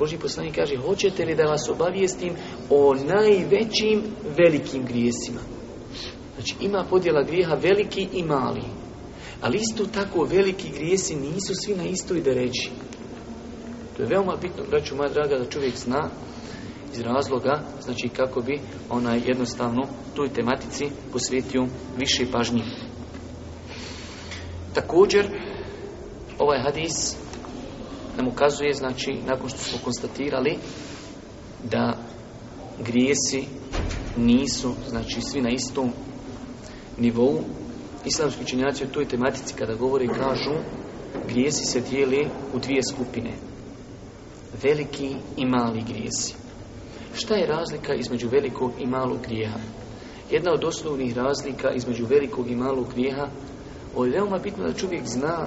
Boži poslanik kaže, hoćete li da vas obavijestim o najvećim velikim grijesima? Znači, ima podjela grijeha veliki i mali. Ali isto tako veliki grijesi nisu svi na istoj reći. To je veoma bitno, braću moja draga, da čovjek zna iz razloga, znači kako bi onaj jednostavno toj tematici posvetio više pažnje. Također, ovaj hadis nam ukazuje, znači, nakon što smo konstatirali da grijesi nisu, znači, svi na istom nivou. Islamski činjaci u toj tematici kada govore kažu grijesi se dijeli u dvije skupine. Veliki i mali grijesi. Šta je razlika između velikog i malog grijeha? Jedna od osnovnih razlika između velikog i malog grijeha, ovo je bitno da čovjek zna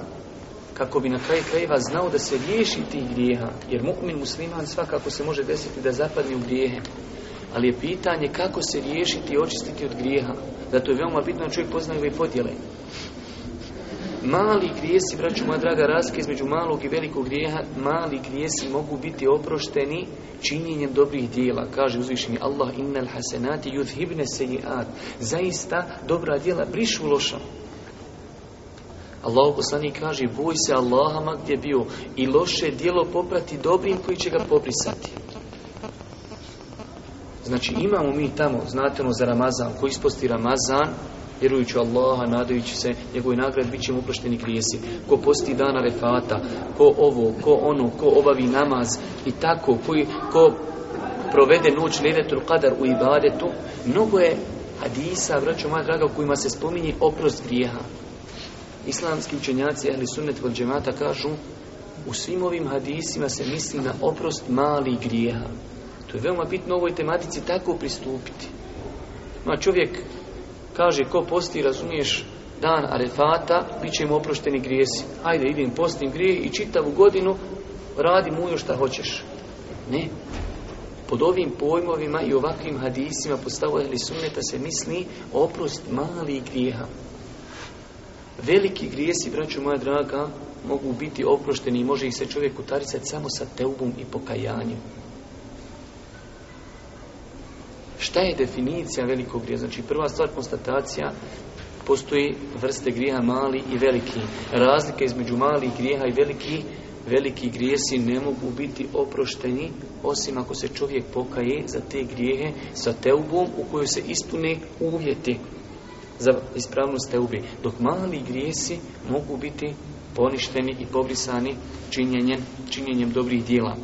kako bi na kraju krajeva znao da se riješi tih grijeha. Jer mu'min musliman svakako se može desiti da zapadne u grijehe. Ali je pitanje kako se riješiti i očistiti od grijeha. Zato je veoma bitno da čovjek poznaje ove podjele. Mali grijesi, braću moja draga, razlike između malog i velikog grijeha, mali grijesi mogu biti oprošteni činjenjem dobrih dijela. Kaže uzvišeni Allah, innal hasenati yudhibne seji'at. Zaista, dobra dijela brišu loša. Allah poslanik kaže, boj se Allahama gdje bio i loše djelo poprati dobrim koji će ga poprisati. Znači imamo mi tamo, znate ono za Ramazan, ko isposti Ramazan, vjerujući Allaha, nadajući se njegovoj nagrad, bit ćemo uprošteni grijesi. Ko posti dana refata, ko ovo, ko ono, ko obavi namaz i tako, koji, ko provede noć ledetul kadar u ibadetu, mnogo je hadisa, vraću moja draga, u kojima se spominje oprost grijeha islamski učenjaci ehli sunnet vol džemata kažu u svim ovim hadisima se misli na oprost malih grijeha. To je veoma bitno ovoj tematici tako pristupiti. Ma čovjek kaže ko posti razumiješ dan arefata, bit će mu oprošteni grijesi. Hajde idem postim grije i čitavu godinu radi mujo šta hoćeš. Ne. Pod ovim pojmovima i ovakvim hadisima pod stavu se misli oprost malih grijeha. Veliki grijesi, braću moja draga, mogu biti oprošteni i može ih se čovjek utaricati samo sa teubom i pokajanjem. Šta je definicija velikog grija? Znači prva stvar konstatacija postoji vrste grijeha mali i veliki. Razlika između malih grijeha i veliki, veliki grijesi ne mogu biti oprošteni osim ako se čovjek pokaje za te grijehe sa teubom u kojoj se ispune uvjeti za ispravnost te ubi, dok mali grijesi mogu biti poništeni i pobrisani činjenjem, činjenjem dobrih dijela.